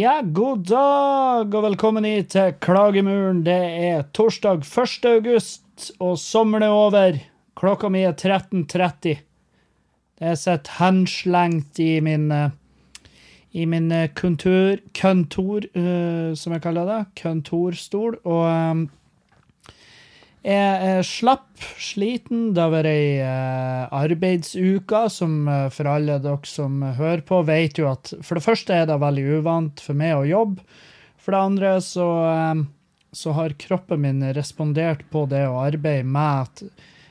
Ja, god dag og velkommen hit til Klagemuren. Det er torsdag 1. august, og sommeren er over. Klokka mi er 13.30. Jeg sitter henslengt i min eh, i min eh, kontor, kontor uh, som jeg kaller det, kontorstol, og um, jeg er slapp, sliten. Det har vært ei uh, arbeidsuke som uh, for alle dere som hører på, vet jo at for det første er det veldig uvant for meg å jobbe. For det andre så, um, så har kroppen min respondert på det å arbeide med at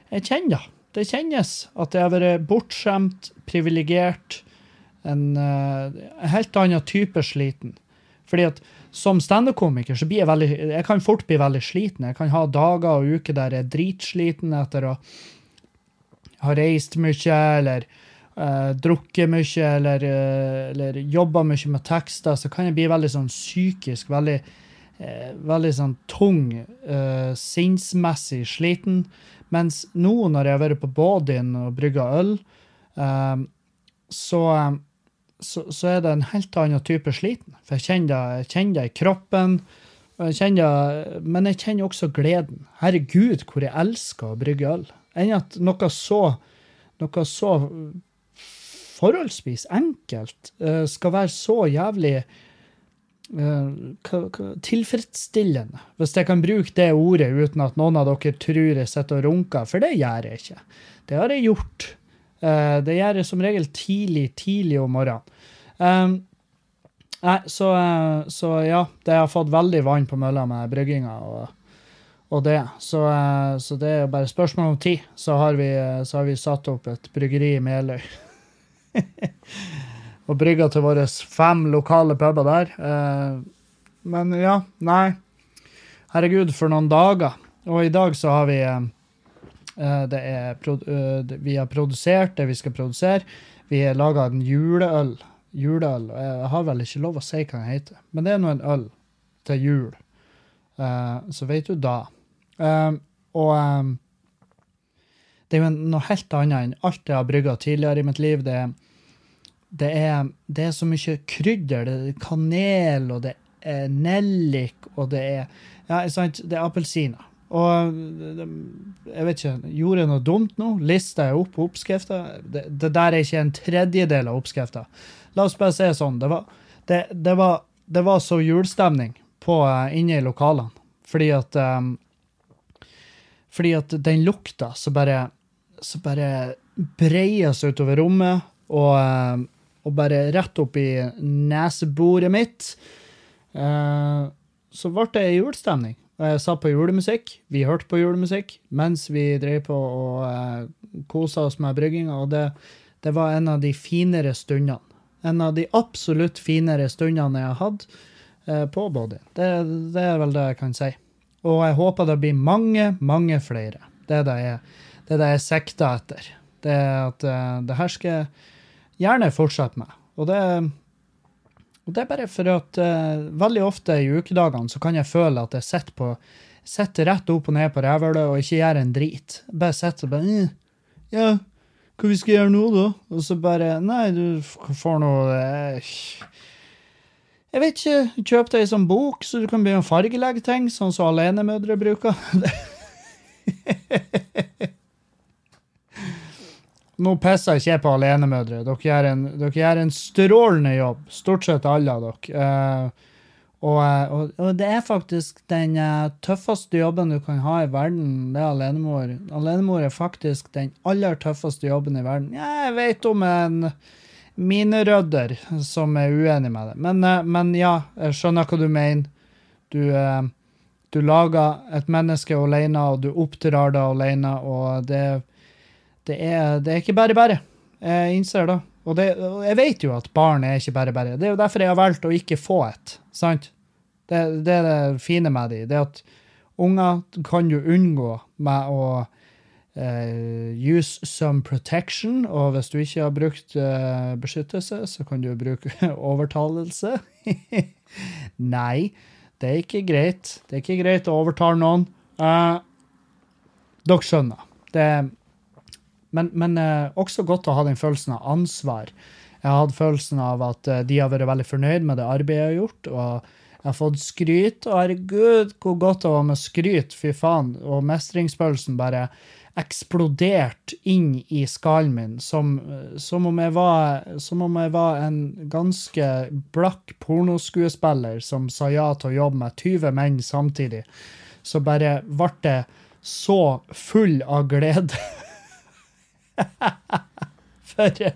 jeg kjenner det. Det kjennes at jeg har vært bortskjemt, privilegert, en, uh, en helt annen type sliten. Fordi at som standup-komiker så blir jeg veldig Jeg kan fort bli veldig sliten. Jeg kan ha dager og uker der jeg er dritsliten etter å ha reist mye eller uh, drukket mye eller, uh, eller jobba mye med tekster. Så kan jeg bli veldig sånn psykisk veldig, veldig sånn tung, uh, sinnsmessig sliten. Mens nå når jeg har vært på Bådin og brygga øl, så så, så, er det en helt annen type sliten. For jeg kjenner det, kjenner det i kroppen. Jeg kjenner, men jeg kjenner også gleden. Herregud, hvor jeg elsker å brygge øl. Enn at noe så, noe så forholdsvis enkelt uh, skal være så jævlig uh, tilfredsstillende. Hvis jeg kan bruke det ordet uten at noen av dere tror jeg sitter og runker, for det gjør jeg ikke. Det har jeg gjort. Uh, det gjør jeg som regel tidlig, tidlig om morgenen. Um, nei, så, så, ja, det har fått veldig vann på mølla med brygginga og, og det. Så, så, det er jo bare spørsmål om tid, så har vi, så har vi satt opp et bryggeri i Meløy. og brygga til våre fem lokale puber der. men ja, nei. Herregud, for noen dager. Og i dag så har vi Eh, det er, eh, vi har produsert det vi skal produsere. Vi har laga en juleøl. Juleøl. Jeg har vel ikke lov å si hva den heter, men det er nå en øl til jul. Eh, så vet du da. Og det er jo noe helt annet enn alt jeg har brygga tidligere i mitt liv. Det, det, er, det, er, så mye krydder. Det er kanel, og det er nellik, og det er ja, sant, det er appelsiner. Og jeg vet ikke, gjorde jeg noe dumt nå? Lista jeg opp oppskrifta? Det, det, der er ikke en tredjedel av oppskrifta. La oss bare si sånn. Det var, det, det var, det var så julestemning på, uh, inne i lokalene. Fordi at um, Fordi at den lukta så bare så bare breier seg utover rommet, og, uh, og bare rett opp i neseboret mitt. Uh, så ble det julestemning. Jeg satt på julemusikk. Vi hørte på julemusikk mens vi drev på og uh, eh, kosa oss med brygginga, og det, det, var en av de finere stundene. En av de absolutt finere stundene jeg har hatt uh, på Body. Det, det, er vel det jeg kan si. Og jeg håper det blir mange, mange flere. Det er det jeg, det er det jeg sikter etter. Det er at det her skal jeg gjerne fortsette med. Og det, og det er bare for at uh, veldig ofte i ukedagene så kan jeg føle at jeg sitter på sitter rett opp og ned på rævhølet og ikke gjør en drit. Bare sitter og bare Ja, hva vi skal gjøre nå, da? Og så bare Nei, du får noe uh, Jeg vet ikke. Kjøp deg ei sånn bok, så du kan begynne å fargelegge ting, sånn som alenemødre bruker. Nå pisser jeg ikke på alenemødre. Dere gjør, en, en strålende jobb, stort sett alle av dere. Uh, og, og, og, det er faktisk den uh, tøffeste jobben du kan ha i verden, det er alenemor. Alenemor er faktisk den aller tøffeste jobben i verden. Jeg vet om en minerydder som er uenig med det, men, uh, men, ja, jeg skjønner hva du mener. Du, du lager et menneske alene, og du oppdrar det alene, og det er det er, det er ikke bare bare. Jeg innser det. Og, det, jeg vet jo at barn er ikke bare bare. Det er jo derfor jeg har valgt å ikke få et. sant? Det, det er det fine med dem. Det at unger kan jo unngå med å Uh, use some protection, og hvis du ikke har brukt uh, beskyttelse, så kan du bruke overtalelse. Nei, det er ikke greit. Det er ikke greit å overtale noen. Uh, dere skjønner. Det, men men eh, også godt å ha den følelsen av ansvar. Jeg har hatt følelsen av at eh, de har vært veldig fornøyd med det arbeidet jeg har gjort. og jeg har fått skryt, og herregud, hvor godt det var med skryt, fy faen. Og mestringsfølelsen bare eksplodert inn i skallen min, som, som, om jeg var, som om jeg var en ganske blakk pornoskuespiller som sa ja til å jobbe med 20 menn samtidig. Så bare ble det så full av glede. For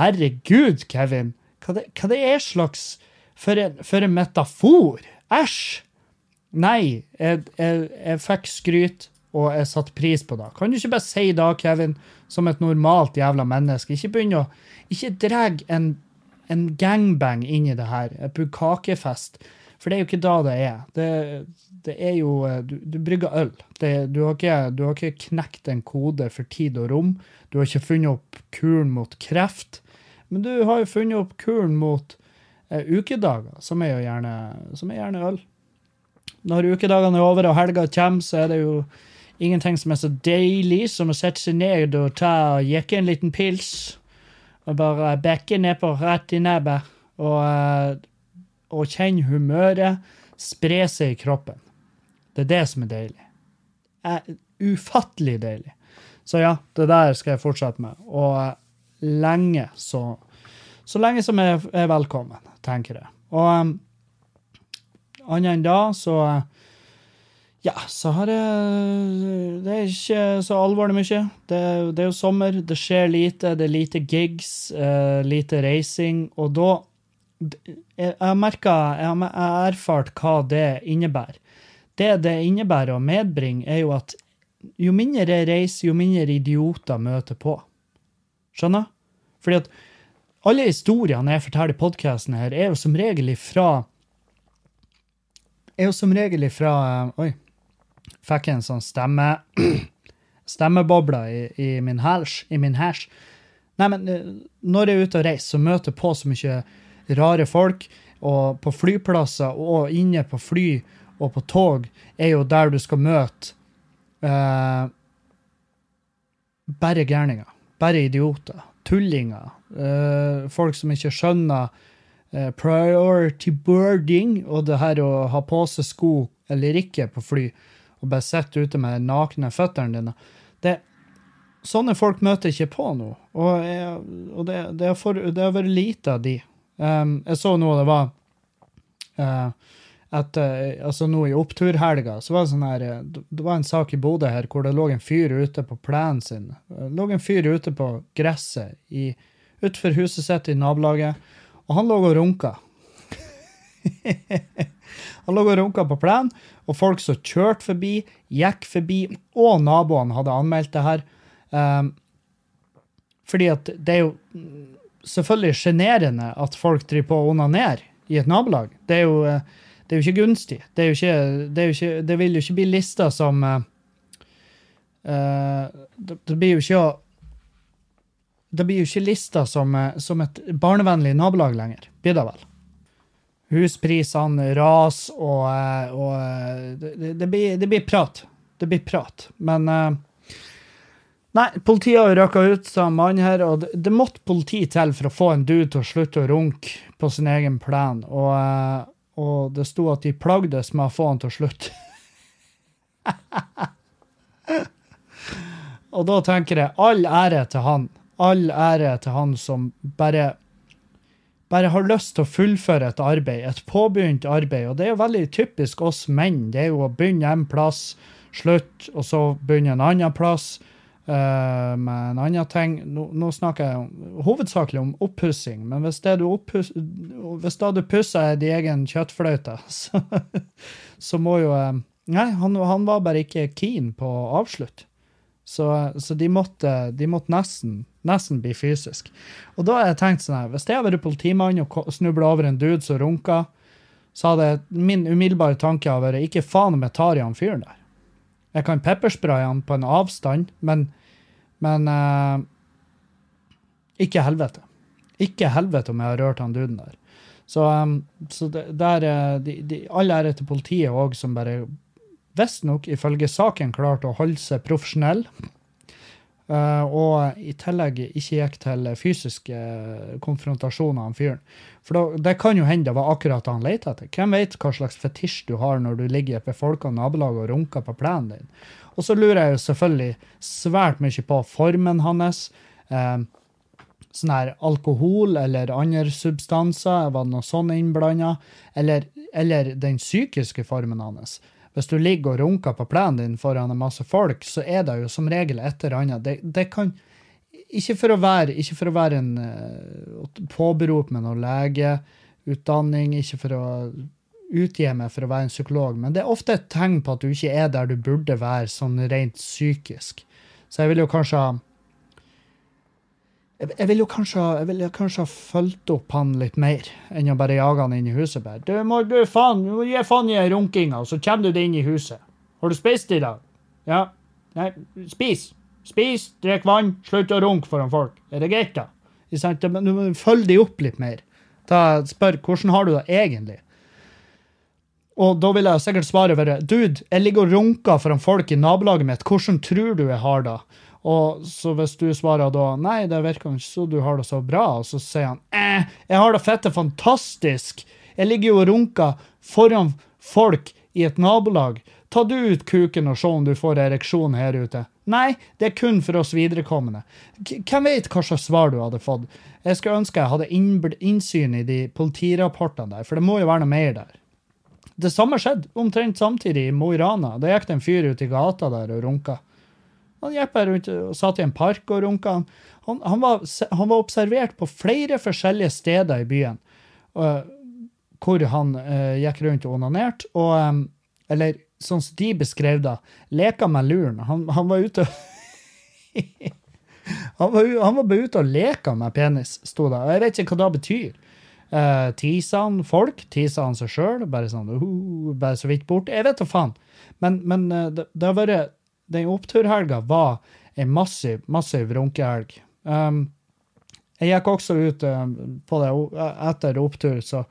Herregud, Kevin. Hva det, hva det er slags For en, for en metafor! Æsj! Nei, jeg, jeg, jeg fikk skryt, og jeg satte pris på det. Kan du ikke bare si da, Kevin, som et normalt jævla menneske? Ikke begynne å Ikke dra en, en gangbang inn i det her. Et bukakefest. For det er jo ikke da det er. Det, det er jo Du, du brygger øl. Det, du, har ikke, du, har ikke, knekt en kode for tid og rom. Du har ikke funnet opp kuren mot kreft. Men du har jo funnet opp kuren mot eh, ukedager, som er jo gjerne, som er gjerne øl. Når ukedagene er over og helga kommer, så er det jo ingenting som er så deilig som å sette seg ned og ta og jekke en liten pils. Og bare bekke nedpå rett i nebbet. Og, eh, og kjenne humøret spre seg i kroppen. Det er det som er deilig. Er ufattelig deilig. Så ja, det der skal jeg fortsette med. Og eh, lenge så Så lenge som jeg er velkommen, tenker jeg. Og um, annet enn da, så ja, så har jeg Det er ikke så alvorlig mye. Det, det, er jo sommer, det skjer lite, det er lite gigs, uh, lite reising, og da Jeg merka, jeg har erfart hva det innebærer. Det det innebærer å medbringe, er jo at jo mindre jeg reiser, jo mindre idioter møter på. Skjønner? Fordi at alle historiene jeg forteller i podkasten her, er jo som regel ifra Er jo som regel ifra Oi. Fikk jeg en sånn stemme stemmebobla i, i min hash. Nei, men eh, når jeg er ute og reiser, så møter jeg på så mye rare folk. Og på flyplasser og inne på fly og på tog er jo der du skal møte eh, bare gærninger. Bare idioter tullinger. Eh, folk som ikke skjønner eh, priority birding og det her å ha på seg sko eller ikke på fly, og bare sitte ute med nakne føttene dine. Det, sånne folk møter ikke på nå, og, og det, det, har vært lite av de. Um, jeg så nå det var uh, at altså nå i oppturhelga så var det sånn her Det var en sak i Bodø her hvor det lå en fyr ute på plenen sin. Det lå en fyr ute på gresset i, utenfor huset sitt i nabolaget, og han lå og runka. han lå og runka på plenen, og folk som kjørte forbi, gikk forbi, og naboene hadde anmeldt det her. Um, fordi at det er jo selvfølgelig sjenerende at folk driver på å onanere i et nabolag. Det er jo det er jo ikke gunstig. Det, ikke, det, ikke, det vil jo ikke bli lista som uh, det, blir jo ikke Det blir jo ikke lista som, uh, som et barnevennlig nabolag lenger, blir det vel? Husprisene raser, og, uh, og det, blir, det, blir, prat. Det blir prat. Men Nei, politiet har røkka ut som mann her, og det, det, måtte politi til for å få en dude til å slutte å runke på sin egen plen. Og, og det sto at de plagdes med å få han til å slutte. og da tenker jeg all ære til han. All ære til han som bare bare har lyst til å fullføre et arbeid, et påbegynt arbeid. Og det er jo veldig typisk oss menn. Det er jo å begynne en plass, slutt, og så begynne en annen plass. Uh, med en annen ting nå, nå, snakker jeg hovedsakelig om oppussing, men hvis det du, opphus, hvis da du pusser din egen kjøttfløyte, så, så, må jo uh, Nei, han, han, var bare ikke keen på å avslutte. Så, så de, måtte, de måtte, nesten, nesten bli fysisk. Og da har jeg tenkt sånn her, hvis jeg hadde vært politimann og snubla over en dude som runka, så hadde min umiddelbare tanke vært ikke faen om jeg tar i han fyren der. Jeg kan pepperspraye han på en avstand, men, men uh, ikke helvete. Ikke helvete om jeg har rørt han duden der. Så, um, så der, eh, de, de, all ære til politiet òg, som bare visstnok, ifølge saken, klarte å holde seg profesjonell. Uh, og i tillegg ikke gikk til fysiske konfrontasjoner av fyren. For da, det kan jo hende det var akkurat det han lette etter. Hvem vet hva slags fetisj du har når du ligger i befolka nabolag og runker på plenen din. Og så lurer jeg jo selvfølgelig svært mye på formen hans. Uh, sånn her alkohol eller andre substanser, var det noe sånn innblanda? Eller, eller den psykiske formen hans. Hvis du ligger og runker på plenen din foran en masse folk, så er det jo som regel et eller annet. Det, det kan ikke for å være, ikke for å være en uh, påberope med noe legeutdanning, ikke for å utgi meg for å være en psykolog, men det er ofte et tegn på at du ikke er der du burde være, sånn rent psykisk. Så jeg vil jo kanskje ha jeg, vil jo kanskje, vil kanskje ha fulgt opp han litt mer enn å bare jage han inn i huset. bare. Du må du faen, du må gi faen i runkinga, så kommer du deg inn i huset. Har du spist i dag? Ja. Nei, spis. Spis, drikk vann, slutt å runke foran folk. Er det greit, da? Du må følge de opp litt mer. Ta, spør hvordan har du det egentlig. Og da vil jeg sikkert svare være Dude, jeg ligger og runker foran folk i nabolaget mitt. Hvordan tror du jeg har det? Og så hvis du svarer da nei, det virker ikke så du har det så bra, og så sier han eh, jeg har det fette fantastisk, jeg ligger jo og runker foran folk i et nabolag. Ta du ut kuken og se om du får ereksjon her ute. Nei, det er kun for oss viderekommende. Hvem vet hva slags svar du hadde fått? Jeg skulle ønske jeg hadde innsyn i de politirapportene der, for det må jo være noe mer der. Det samme skjedde omtrent samtidig i Mo i Rana. Da gikk det en fyr ut i gata der og runka. Han gikk bare rundt og satt i en park og runka. Han, han, var, han, var, observert på flere forskjellige steder i byen uh, hvor han uh, gikk rundt og onanerte. Og, um, eller sånn som de beskrev det, leka med luren. Han, han var ute han, var, han var bare ute og leka med penis, sto det. Og jeg vet ikke hva det betyr. Uh, Tisa han folk? Tisa han seg sjøl? Bare sånn, uh, bare så vidt bort? Jeg vet da faen. Men, men uh, det, det, har vært den oppturhelga var en massiv, massiv runkehelg. Um, jeg gikk også ut um, på det etter opptur, så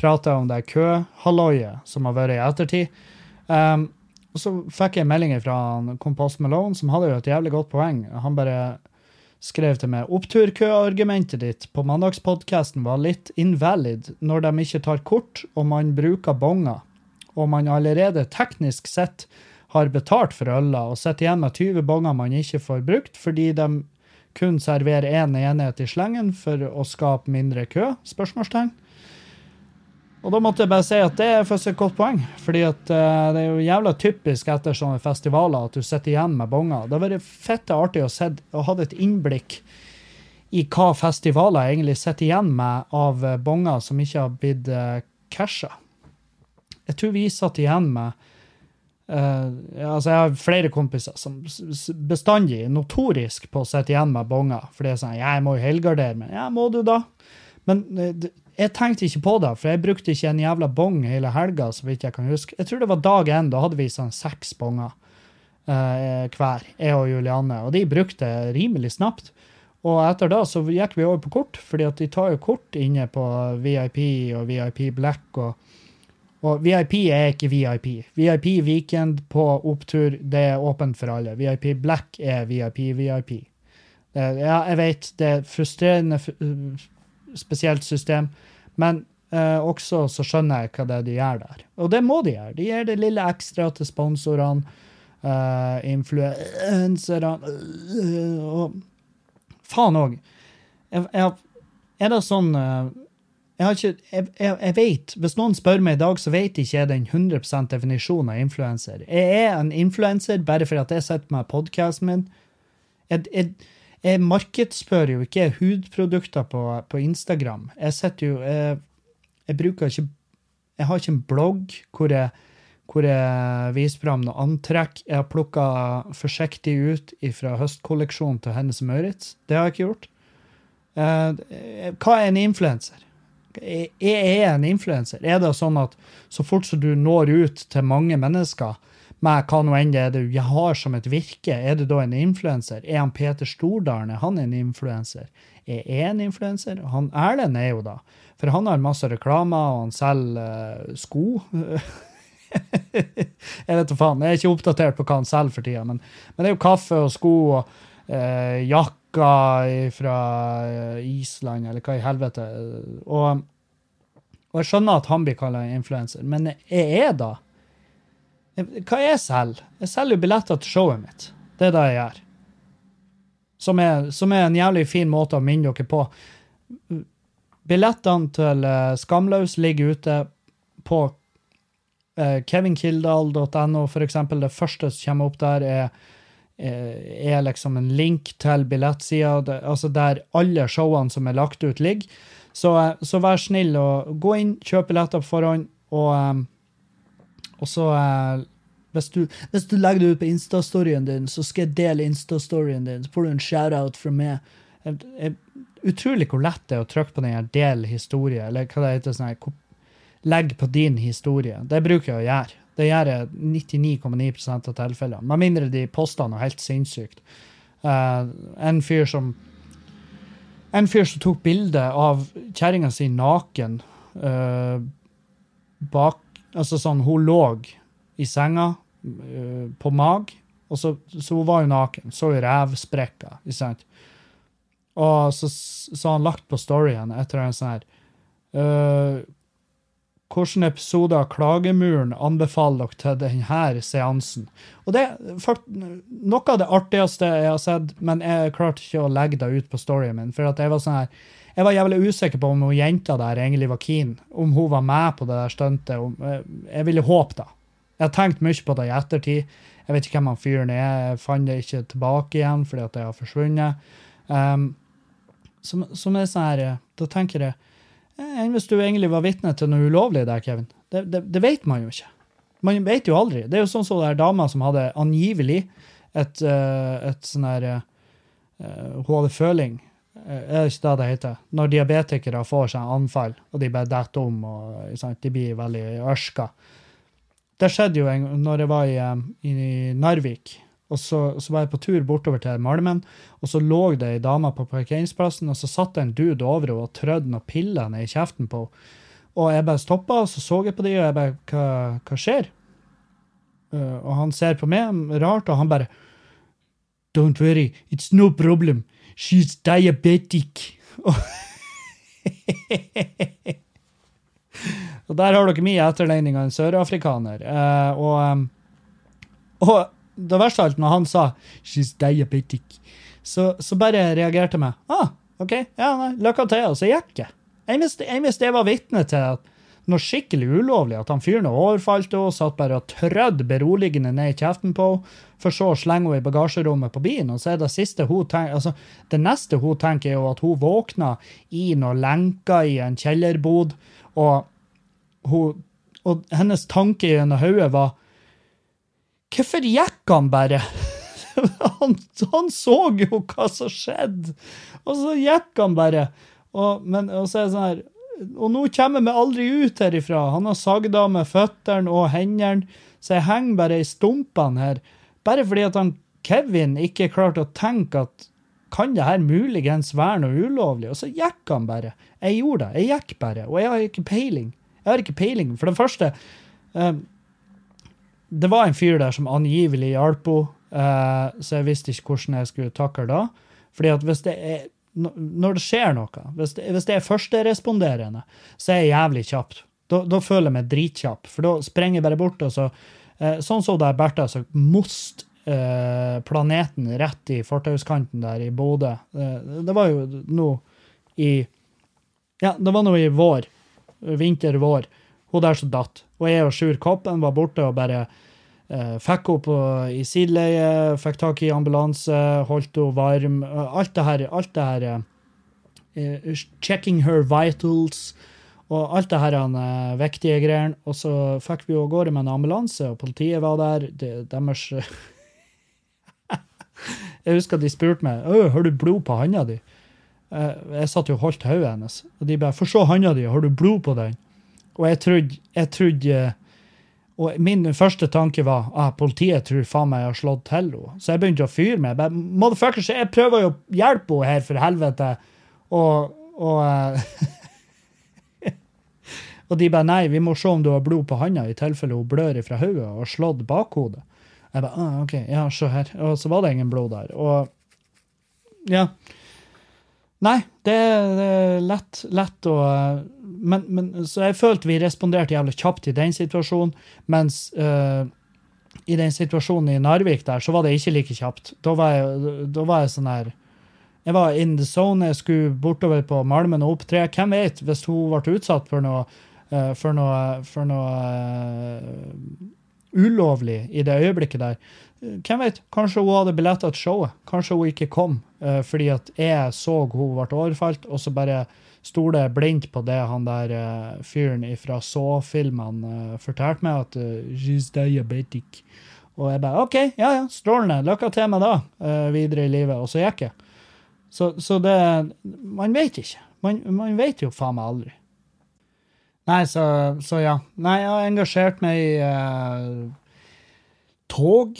prata jeg om det køhalloiet som har vært i ettertid. Um, og så fikk jeg melding fra Kompost Malone, som hadde jo et jævlig godt poeng. Han bare skrev til meg oppturkøargumentet ditt på mandagspodkasten var litt invalid når de ikke tar kort og man bruker bonger, og man allerede teknisk sett har betalt for øla og sitter igjen med 20 bonger man ikke får brukt, fordi de kun serverer én en enhet i slengen for å skape mindre kø? spørsmålstegn. Og da måtte jeg bare si at det er først et godt poeng. fordi at uh, det er jo jævla typisk etter sånne festivaler at du sitter igjen med bonger. Det hadde vært fette artig å, ha et innblikk i hva festivaler egentlig sitter igjen med av bonger som ikke har blitt uh, casha. Jeg tror vi satt igjen med altså Jeg har flere kompiser som bestandig notorisk på å sitte igjen med bonger. For det er sånn, jeg må jo helgardere meg. Ja, må du da? Men uh, jeg tenkte ikke på det, for jeg brukte ikke en jævla bong hele helga. så vidt Jeg kan huske. Jeg tror det var dag én. Da hadde vi sånn seks bonger uh, hver, jeg og Julianne. Og de brukte rimelig snapt. Og etter da så gikk vi over på kort, fordi at de tar jo kort inne på VIP og VIP Black. og og VIP er ikke VIP. VIP Weekend på opptur, det er åpent for alle. VIP Black er VIP VIP. Ja, jeg vet, det er frustrerende spesielt system, men eh, også så skjønner jeg hva det er de gjør der. Og det må de gjøre. De gir det lille ekstra til sponsorene, eh, influenserne øh, og Faen òg. Er det sånn eh, jeg, ikke, jeg, jeg, jeg, vet, Hvis noen spør meg i dag, så vet ikke jeg den 100% definisjonen av influenser. Jeg er en influenser bare fordi at jeg sitter med podkasten min. Jeg, jeg, markedsfører jo ikke hudprodukter på, på Instagram. Jeg sitter jo jeg, bruker ikke Jeg har ikke en blogg hvor jeg, hvor viser fram noe antrekk. Jeg har plukka forsiktig ut fra høstkolleksjonen til Hennes Maurits. Det har jeg ikke gjort. Eh, hva er en influenser? Er jeg en influenser? Er det sånn at så fort som du når ut til mange mennesker med hva nå enn det er du har som et virke, er du da en influenser? Er han Peter Stordalen er han en influenser? Er jeg en influenser? Han Erlend er jo da. For han har masse reklamer, og han selger uh, sko. jeg vet da faen. Jeg er ikke oppdatert på hva han selger for tida, men, men, det er jo kaffe og sko og uh, jakker fra uh, Island, eller hva i helvete. Og, og jeg skjønner at han blir kalla influenser, men jeg er da? Hva er jeg selger? Jeg selger jo billetter til showet mitt. Det er det jeg gjør. Som er, som er en jævlig fin måte å minne dere på. Billettene til uh, Skamløs ligger ute på kevinkildal.no kevinkildahl.no, for eksempel. Det første som kommer opp der, er, er liksom en link til billettsida, altså der alle showene som er lagt ut, ligger. Så, uh, så vær snill og gå inn, kjøp billetter på forhånd, og um, og så eh, hvis, du, hvis, du, legger det ut på Insta-storyen din, så skal jeg dele Insta-storyen din. Så får du en shout-out fra meg. Jeg, jeg, utrolig hvor lett det er å trykke på den her 'del historie', eller hva det heter. sånn her, Legg på din historie. Det bruker jeg å gjøre. Det gjør jeg 99,9% av tilfellene. Med mindre de poster noe helt sinnssykt. Uh, en fyr som en fyr som tok bilde av kjerringa si naken uh, bak Altså sånn, hun lå i senga uh, på mag, og så, så hun var jo naken. Så jo revsprekker, ikke sant? Og så, så han lagt på storyen etter en sånn her Hvilken episode av Klagemuren anbefaler dere til denne seansen? Og det er noe av det artigste jeg har sett, men jeg klarte ikke å legge det ut på storyen min. For jeg var sånn her jeg var jævlig usikker på om hun jenta der egentlig var keen. Om hun var med på det der stuntet. Eh, jeg ville håpe det. Jeg har tenkt mye på det i ettertid. Jeg vet ikke hvem han fyren er. Jeg fant det ikke tilbake igjen fordi at det har forsvunnet. Um, som, som, er sånn her Da tenker jeg eh, Enn hvis du egentlig var vitne til noe ulovlig der, Kevin? Det, det, det, vet man jo ikke. Man vet jo aldri. Det er jo sånn som den dama som hadde angivelig et, uh, et sånn her Hun hadde føling Er det ikke det det heter? Når diabetikere får seg anfall, og de bare detter om og sant, de blir veldig ørska. Det skjedde jo en, når jeg var i, eh, i Narvik. Og så, så, var jeg på tur bortover til Malmen, og så lå det ei dame på parkeringsplassen, og så satt det en dude over henne og trødde noen piller ned i kjeften på henne. Og jeg bare stoppa, og så så jeg på de, og jeg bare Hva, hva skjer? Uh, og han ser på meg rart, og han bare Don't worry, it's no problem. She's diabetic. og der har dere mye etterligning av en sørafrikaner. Uh, og, um, og, det verste av alt, når han sa 'she's diabetic', så, så bare reagerte jeg 'ah, OK, ja, nei, lykke til', og så gikk jeg. Jeg visste jeg var vitne til at noe skikkelig ulovlig. At han fyren overfalt henne, satt bare og trødde beroligende ned i kjeften på henne, for så å slenge henne i bagasjerommet på bilen. Og så er det siste hun tenker, altså, det neste hun tenker, er jo at hun våkna i noen lenker i en kjellerbod, og, hun, og hennes tanke i hodet var Hvorfor gikk han bare? han, han, så jo hva som skjedde, og så gikk han bare. Og, men, og så er det sånn her og nå kommer vi aldri ut herifra. Han har sagd av med føttene og hendene, så jeg henger bare i stumpene her. Bare fordi at han Kevin ikke klarte å tenke at kan det her muligens være noe ulovlig? Og så gikk han bare. Jeg gjorde det. Jeg gikk bare. Og jeg har ikke peiling. Jeg har ikke peiling. For det første eh, Det var en fyr der som angivelig hjalp henne, eh, så jeg visste ikke hvordan jeg skulle takle da. Fordi at hvis det er når det skjer noe, hvis det, hvis det er førsteresponderende, så er jeg jævlig kjapt. Da, da, føler jeg meg dritkjapp, for da sprenger jeg bare bort. og så, eh, Sånn så der Bertha så most eh, planeten rett i fortauskanten der i Bodø. Eh, det var jo nå i Ja, det var nå i vår. Vinter-vår. Hun der som datt. Og jeg og Sjur Koppen var borte og bare fikk henne i sideleie, fikk tak i ambulanse, holdt henne varm. Uh, alt det her, alt det her Checking her vitals og alt det her uh, viktige greiene. Og så fikk vi av gårde med en ambulanse, og politiet var der. Det, deres Jeg husker de spurte meg har du blod på handa di. Eh, jeg satt jo og holdt hodet hennes, og de bare 'Få se handa di, har du blod på den?' Og jeg trodde, jeg trodde Og min første tanke var ah, politiet tror faen meg jeg har slått til henne. Så jeg begynte å fyre med. Motherfuckers, jeg prøver jo å hjelpe henne her, for helvete. Og, og eh, Og de bare nei, vi må se om du har blod på handa, i tilfelle hun blør fra hodet og slått bakhodet. Jeg bare ah, OK, ja, se her. Og så var det ingen blod der. Og ja. Nei, det er lett, lett å men, men, Så jeg følte vi responderte jævlig kjapt i den situasjonen, mens uh, i den situasjonen i Narvik der, så var det ikke like kjapt. Da var jeg, da var jeg sånn her Jeg var in the zone, jeg skulle bortover på Malmen og opptre. Hvem vet, hvis hun ble utsatt for noe, uh, for noe, for noe uh, ulovlig i det øyeblikket der, hvem vet, kanskje hun hadde billetter til showet. Kanskje hun ikke kom uh, fordi at jeg så hun ble overfalt, og så bare stoler blindt på det han der uh, fyren fra Saw-filmene uh, fortalte meg, at uh, she's diabetic. Og jeg bare OK, ja ja, strålende, lykke til med det videre i livet. Og så gikk jeg. Så, så det Man vet ikke. Man, man vet jo faen meg aldri. Nei, så, så, ja. Nei, jeg har engasjert meg i tog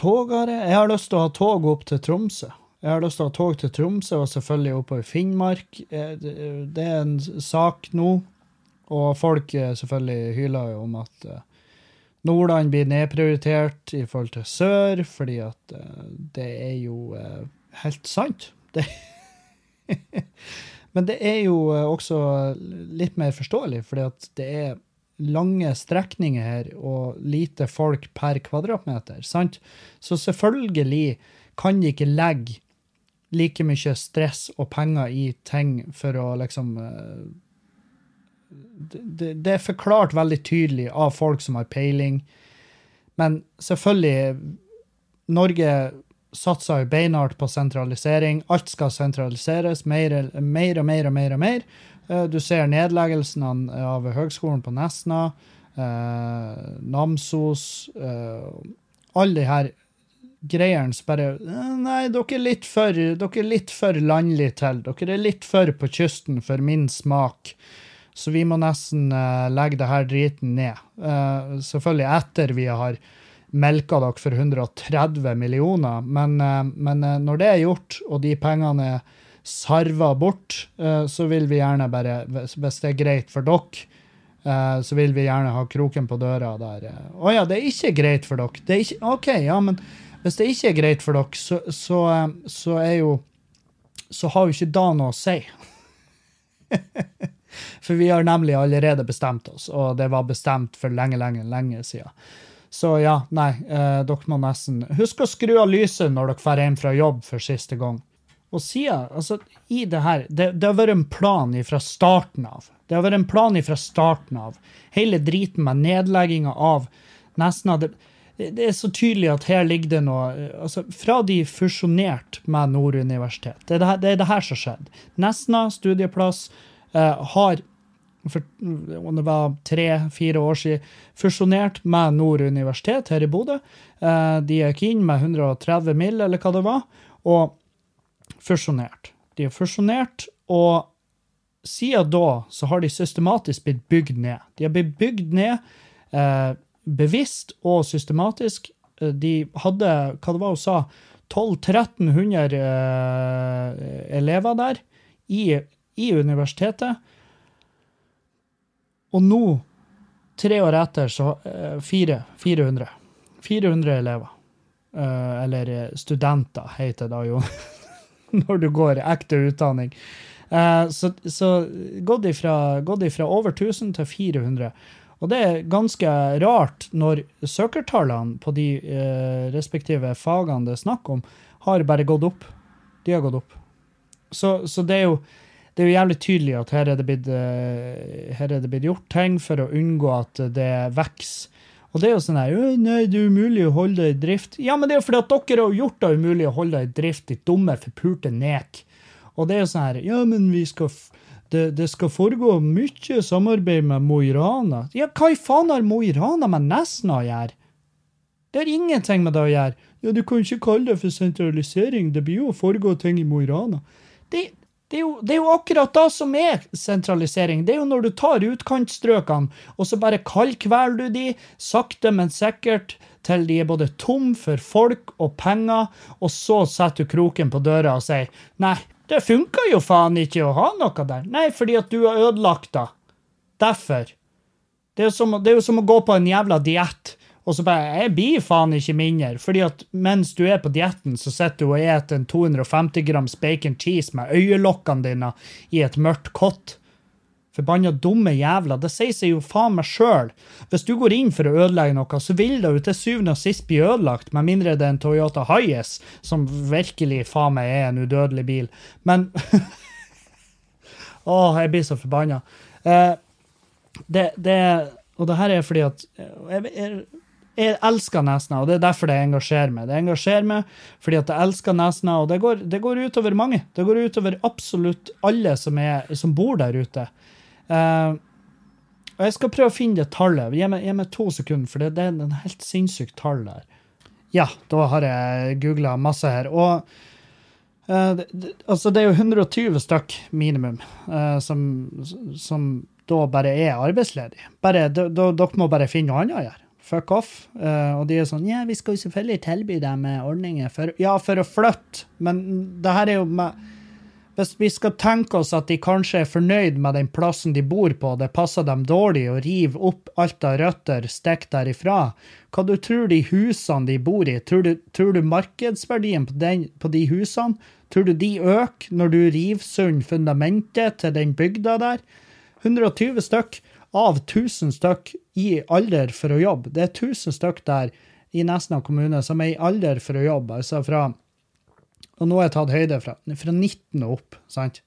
tog har jeg. Jeg har lyst til å ha tog opp til Tromsø. Jeg har lyst til å ha tog til Tromsø, og selvfølgelig oppover Finnmark. Eh, det er en sak nå. Og folk eh, selvfølgelig hyler jo om at eh, Nordland blir nedprioritert i forhold til sør, fordi at det er jo helt sant. Det Men det er jo også litt mer forståelig, fordi at det er lange strekninger her og lite folk per kvadratmeter. sant? Så selvfølgelig kan de ikke legge like mye stress og penger i ting for å liksom eh, det, det, er forklart veldig tydelig av folk som har peiling. Men selvfølgelig Norge satser jo beinhardt på sentralisering. Alt skal sentraliseres mer, mer og mer og mer. og mer. Eh, du ser nedleggelsen av Høgskolen på Nesna, eh, Namsos Alle de her greiene så bare Nei, dere er litt for, dere er litt for landlig til. Dere er litt for på kysten for min smak. Så vi må nesten uh, legge det her driten ned. Uh, selvfølgelig etter vi har melka dere for 130 millioner, men, uh, men når det er gjort, og de pengene er sarva bort, eh, så vil vi gjerne bare, hvis det er greit for dere, eh, så vil vi gjerne ha kroken på døra der. Å oh ja, det er ikke greit for dere. Det er ikke, OK, ja, men hvis det ikke er greit for dere, så, så, så er jo Så har jo ikke da noe å si. for vi har nemlig allerede bestemt oss, og det var bestemt for lenge, lenge, lenge siden. Så ja, nei, eh, dere må nesten Husk å skru av lyset når dere drar hjem fra jobb for siste gang. Og siden, altså, i det her det, det, har vært en plan fra starten av. Det har vært en plan fra starten av. Hele driten med nedlegginga av Nesna. Det, det, er så tydelig at her ligger det noe altså, Fra de fusjonerte med Nord universitet. Det er det, det er det, her som skjedde. Nesna studieplass eh, har for om det var tre-fire år siden, fusjonert med Nord universitet her i Bodø. Eh, de gikk inn med 130 mill., eller hva det var. og fusjonert. De har fusjonert, og siden da så har de systematisk blitt bygd ned. De har blitt bygd ned eh, bevisst og systematisk. Eh, de hadde, hva det var hun sa, 1200-1300 uh, elever der i, i, universitetet. Og nå, tre år etter, så uh, fire, 400. 400 elever. Uh, eller studenter, heter det da jo. når du går ekte utdanning. Uh, så, så gått ifra, gått ifra over 1000 til 400. Og det er ganske rart når søkertallene på de eh, respektive fagene det er snakk om, har bare gått opp. De har gått opp. Så, så det, er jo, det, er jo, jævlig tydelig at her er, blitt, uh, her er det blitt gjort ting for å unngå at det vokser og det er jo sånn her Nei, det er umulig å holde det i drift. Ja, men det er jo fordi at dere har gjort det umulig å holde det i drift, ditt dumme, forpulte nek. Og det er jo sånn her Ja, men vi skal det, det, skal foregå mye samarbeid med Mo i Rana. Ja, hva i faen har Mo i Rana med Nesna å gjøre? Det har ingenting med det å gjøre. Ja, du kan ikke kalle det for sentralisering, det blir jo å foregå ting i Mo i Rana. Det, Det det er jo akkurat det som er sentralisering. Det er jo når du tar utkantstrøkene, og så bare kaldkveler du de, sakte, men sikkert, til de er både tom for folk og penger, og så setter du kroken på døra og sier nei, det funker jo faen ikke å ha noe der. Nei, fordi at du har ødelagt det. Derfor. Det er, som, det er jo som å gå på en jævla diett. Og så bare Jeg blir faen ikke mindre. fordi at mens du er på dietten, så sitter du og spiser en 250 grams bacon cheese med øyelokkene dine i et mørkt kott. Forbanna dumme jævla. Det sier seg jo faen meg sjøl. Hvis du går inn for å ødelegge noe, så vil det jo til syvende og sist bli ødelagt, med mindre det er en Toyota Hiace, som virkelig faen meg er en udødelig bil. Men Å, jeg blir så forbanna. Eh, det, det, og det her er fordi at jeg, jeg, jeg elsker Nesna, og det er derfor det engasjerer meg. Det engasjerer meg fordi at jeg elsker Nesna, og det går, det går utover mange. Det går utover absolutt alle som, er, som bor der ute. Uh, og Jeg skal prøve å finne det tallet. Gi meg, meg to sekunder, for det, det er en helt sinnssykt tall der. Ja, da har jeg googla masse her. Og uh, det, altså, det er jo 120 stykk minimum uh, som, som da bare er arbeidsledige. Bare, da, dere må bare finne noe annet å gjøre. Fuck off. Uh, og de er sånn Ja, vi skal jo selvfølgelig tilby dem ordninger for Ja, for å flytte, men det her er jo med hvis vi skal tenke oss at de kanskje er fornøyd med den plassen de bor på, det passer dem dårlig å rive opp alt av røtter, stikke derifra, hva du tror de husene de bor i, tror du, tror du markedsverdien på, den, på, de husene, tror du de øker når du river sund fundamentet til den bygda der? 120 stykk av 1000 stykk i alder for å jobbe. Det er 1000 stykk der i Nesna kommune som er i alder for å jobbe. altså fra og nå har jeg tatt høyde fra, fra 19 og opp. sant?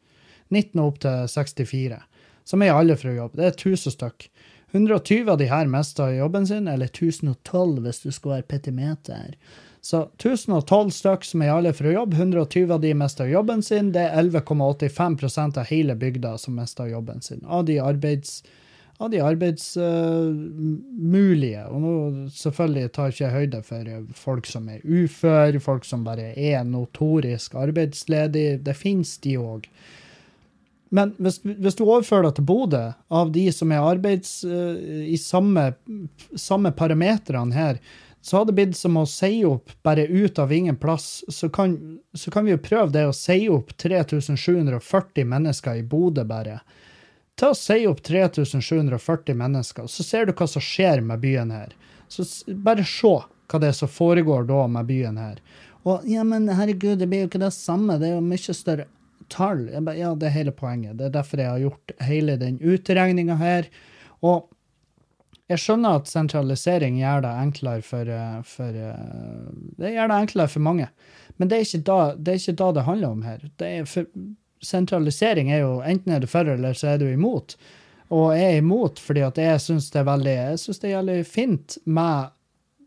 19 og opp til 64. Som er alle for å jobbe. Det er 1000 stykk. 120 av de her mista jobben sin, eller 1012 hvis du skal være petimeter. Så 1012 stykk som er alle for å jobbe, 120 av de mista jobben sin. Det er 11,85% av hele bygda som mista jobben sin. Av de arbeids av de arbeidsmulige. Uh, og nå selvfølgelig tar ikke jeg høyde for folk som er ufør, folk som bare er notorisk arbeidsledig. Det finnes de òg. Men hvis, hvis, du overfører det til Bodø, av de som er arbeids uh, i samme, samme parametrene her, så hadde det blitt som å si opp bare ut av ingen plass. Så kan, så kan vi jo prøve det å si opp 3740 mennesker i Bodø bare til å si opp 3740 mennesker, så ser du hva som skjer med byen her. Så bare se hva det er som foregår da med byen her. Og ja, men herregud, det blir jo ikke det samme, det er jo mye større tall. Bare, ja, det er hele poenget. Det er derfor jeg har gjort hele den utregninga her. Og jeg skjønner at sentralisering gjør det enklere for, eh, for, eh, Det gjør det enklere for mange. Men det er ikke da det, er ikke da det handler om her. Det er for, sentralisering er jo enten er du for, eller så er du imot. Og jeg er imot fordi at jeg syns det er veldig jeg synes det er veldig fint med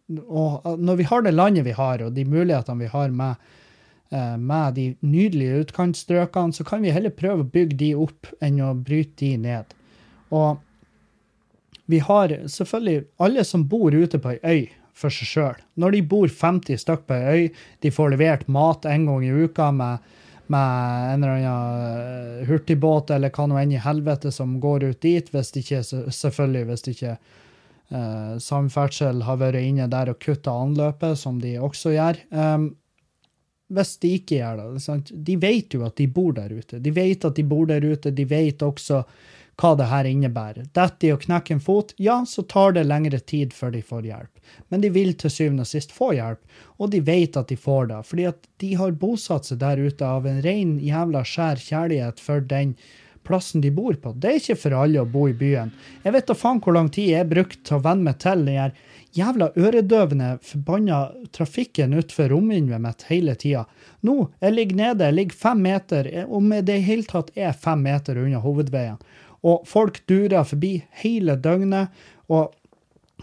og Når vi har det landet vi har, og de mulighetene vi har med, eh, med de nydelige utkantstrøkene, så kan vi heller prøve å bygge de opp enn å bryte de ned. Og vi har selvfølgelig alle som bor ute på ei øy for seg sjøl. Når de bor 50 stykk på ei øy, de får levert mat en gang i uka med med en eller annen eh, hurtigbåt eller hva nå enn i helvete som går ut dit, hvis ikke, selvfølgelig hvis ikke eh, samferdsel har vært inne der og kutta anløpet, som de også gjør. Um, hvis de ikke gjør det. Sant? De vet jo at de bor der ute. De vet at de bor der ute. De vet også hva det her innebærer. Detter de og knekker en fot, ja, så tar det lengre tid før de får hjelp. Men de vil til syvende og sist få hjelp, og de vet at de får det, fordi at de har bosatt seg der ute av en ren jævla skjær kjærlighet for den plassen de bor på. Det er ikke for alle å bo i byen. Jeg vet da faen hvor lang tid jeg brukte til å venne meg til den her jævla øredøvende, forbanna trafikken utenfor romvinduet mitt hele tida. Nå, jeg ligger nede, jeg ligger fem meter, om det i hele tatt er fem meter unna hovedveien. Og folk durer forbi hele døgnet. og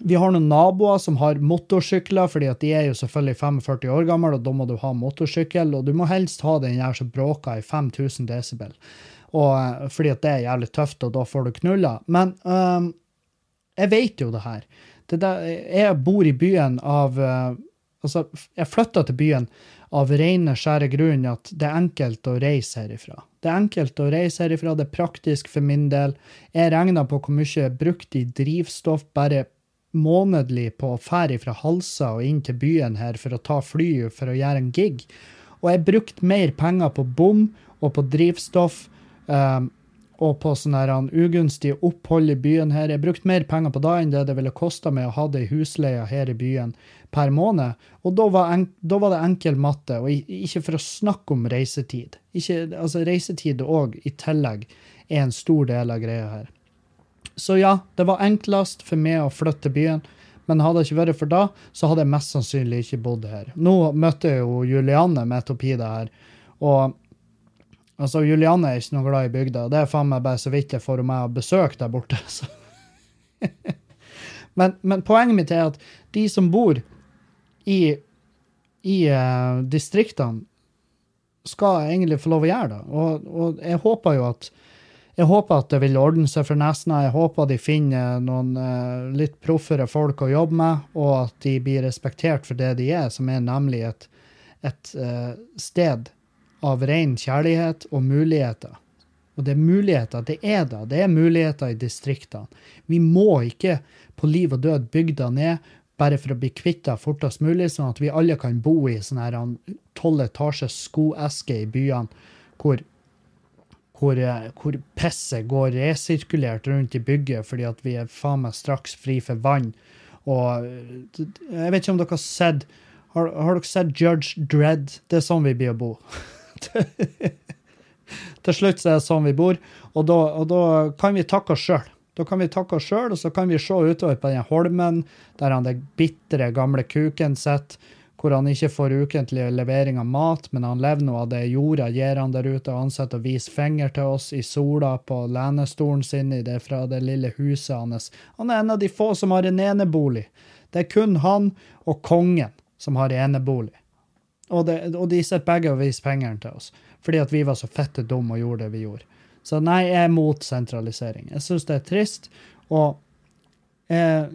vi har noen naboer som har motorsykler, fordi at de er jo selvfølgelig 45 år gamle, og da må du ha motorsykkel, og du må helst ha den der som bråker i 5000 desibel. Eh, fordi at det er jævlig tøft, og da får du knulla. Men um, jeg vet jo det her. Det der, jeg bor i byen av uh, Altså, jeg flytta til byen av rene, skjære grunn at det er enkelt å reise herifra. Det er enkelt å reise herifra, det er praktisk for min del. Jeg regna på hvor mye jeg brukte i drivstoff bare månedlig på å fære fra Halsa og inn til byen her for å ta fly for å gjøre en gig. Og jeg brukte mer penger på bom og på drivstoff um, og på sånn her ugunstig opphold i byen her. Jeg brukte mer penger på det enn det det ville kosta meg å ha det i husleia her i byen per måned. Og da var, en, da var det enkel matte, og ikke for å snakke om reisetid. Ikke, altså Reisetid òg, i tillegg, er en stor del av greia her. Så ja, det var enklest for meg å flytte til byen. Men hadde det ikke vært for da, så hadde jeg mest sannsynlig ikke bodd her. Nå møtte jeg jo Julianne midt oppi det her. Og altså, Julianne er ikke noe glad i bygda. Det er faen meg bare så vidt jeg får meg besøk der borte. men, men, poenget mitt er at de som bor i, i uh, distriktene, skal egentlig få lov å gjøre det. Og, og jeg håper jo at jeg håper at det vil ordne seg for Nesna. Jeg håper de finner noen uh, litt proffere folk å jobbe med, og at de blir respektert for det de er, som er nemlig et, et uh, sted av ren kjærlighet og muligheter. Og det er muligheter, det er da. Det er muligheter i distriktene. Vi må ikke på liv og død bygge det ned bare for å bli kvitt det fortest mulig, sånn at vi alle kan bo i sånn tolv etasjes skoeske i byene hvor hvor, hvor pisset går resirkulert rundt i bygget fordi at vi er faen meg straks fri for vann. Og jeg vet ikke om dere har sett har, har dere sett Judge Dredd? Det er sånn vi blir å bo. Til slutt så er det sånn vi bor, og da, og da kan vi takke oss sjøl. Da kan vi takke oss sjøl, og så kan vi se utover på den holmen der han det bitre, gamle kuken sitter hvor han ikke får ukentlig levering av mat, men han lever nå av det jorda gir han der ute, og han sitter og viser finger til oss i sola på lenestolen sin i det fra det lille huset hans. Han er en av de få som har en enebolig. Det er kun han og kongen som har enebolig. Og, det, og de sitter begge og viser pengene til oss, fordi at vi var så fette dumme og gjorde det vi gjorde. Så nei, jeg er mot sentralisering. Jeg syns det er trist. og jeg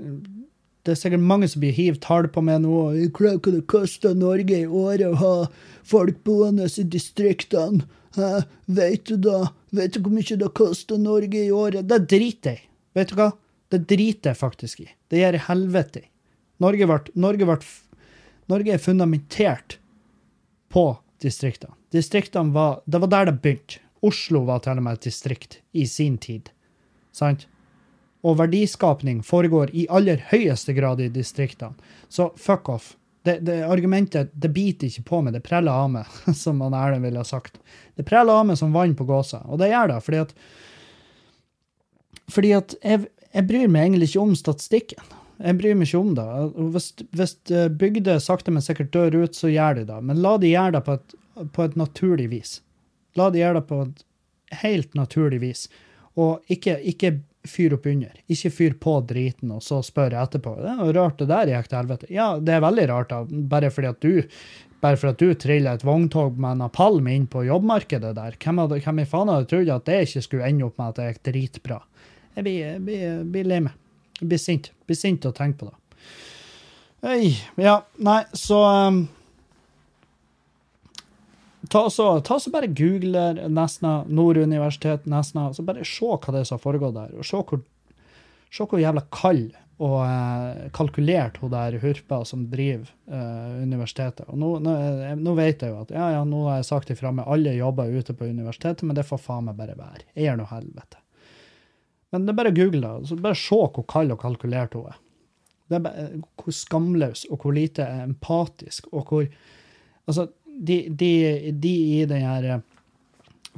det er sikkert mange som blir hivt tall på meg nå. Hvordan kan det koste Norge i året å ha folk boende i distriktene? Hæ? Vet du da? Vet du hvor mye det koster Norge i året? Det driter jeg. Vet du hva? Det driter jeg faktisk i. Det gjør jeg helvete i. Norge, Norge, ble, Norge er fundamentert på distriktene. Distriktene var, Det var der det begynte. Oslo var til og med et distrikt i sin tid. Sant? og verdiskapning foregår i aller høyeste grad i distriktene. Så fuck off. Det, det argumentet det biter ikke på meg, det preller av meg, som han Erlend ville ha sagt. Det preller av meg som vann på gåsa, og det gjør det fordi at fordi at jeg, jeg bryr meg egentlig ikke om statistikken. Jeg bryr meg ikke om det. Hvis, hvis eh, bygder sakte, men sikkert dør ut, så gjør de det. Men la de gjøre det på et, på et naturlig vis. La de gjøre det på et helt naturlig vis. Og ikke, ikke fyr opp under. Ikke fyr på driten og så spør jeg etterpå. Det er rart det der gikk til helvete. Ja, det er veldig rart, da. Bare fordi at du bare for at du triller et vogntog med en palm inn på jobbmarkedet der. Hvem, hadde, hvem i faen hadde trodd at det ikke skulle ende opp med at det gikk dritbra? Jeg blir, jeg blir, blir lei meg. Jeg blir sint. Jeg blir sint av å tenke på det. Øy, ja, nei, så um, ta så, ta så bare google Nesna, Nord universitet, Nesna, så bare se hva det er som har foregått der. og Se hvor, se hvor jævla kald og eh, kalkulert hun der hurpa som driver eh, universitetet. Og nå, nå, nå, vet jeg jo at ja, ja, nå har jeg sagt ifra med alle jobber ute på universitetet, men det får faen meg bare være. Jeg gjør noe helvete. Men det er bare å google det. Så bare se hvor kald og kalkulert hun er. Det er bare, hvor skamløs og hvor lite empatisk og hvor Altså, de, de, de, i den her eh,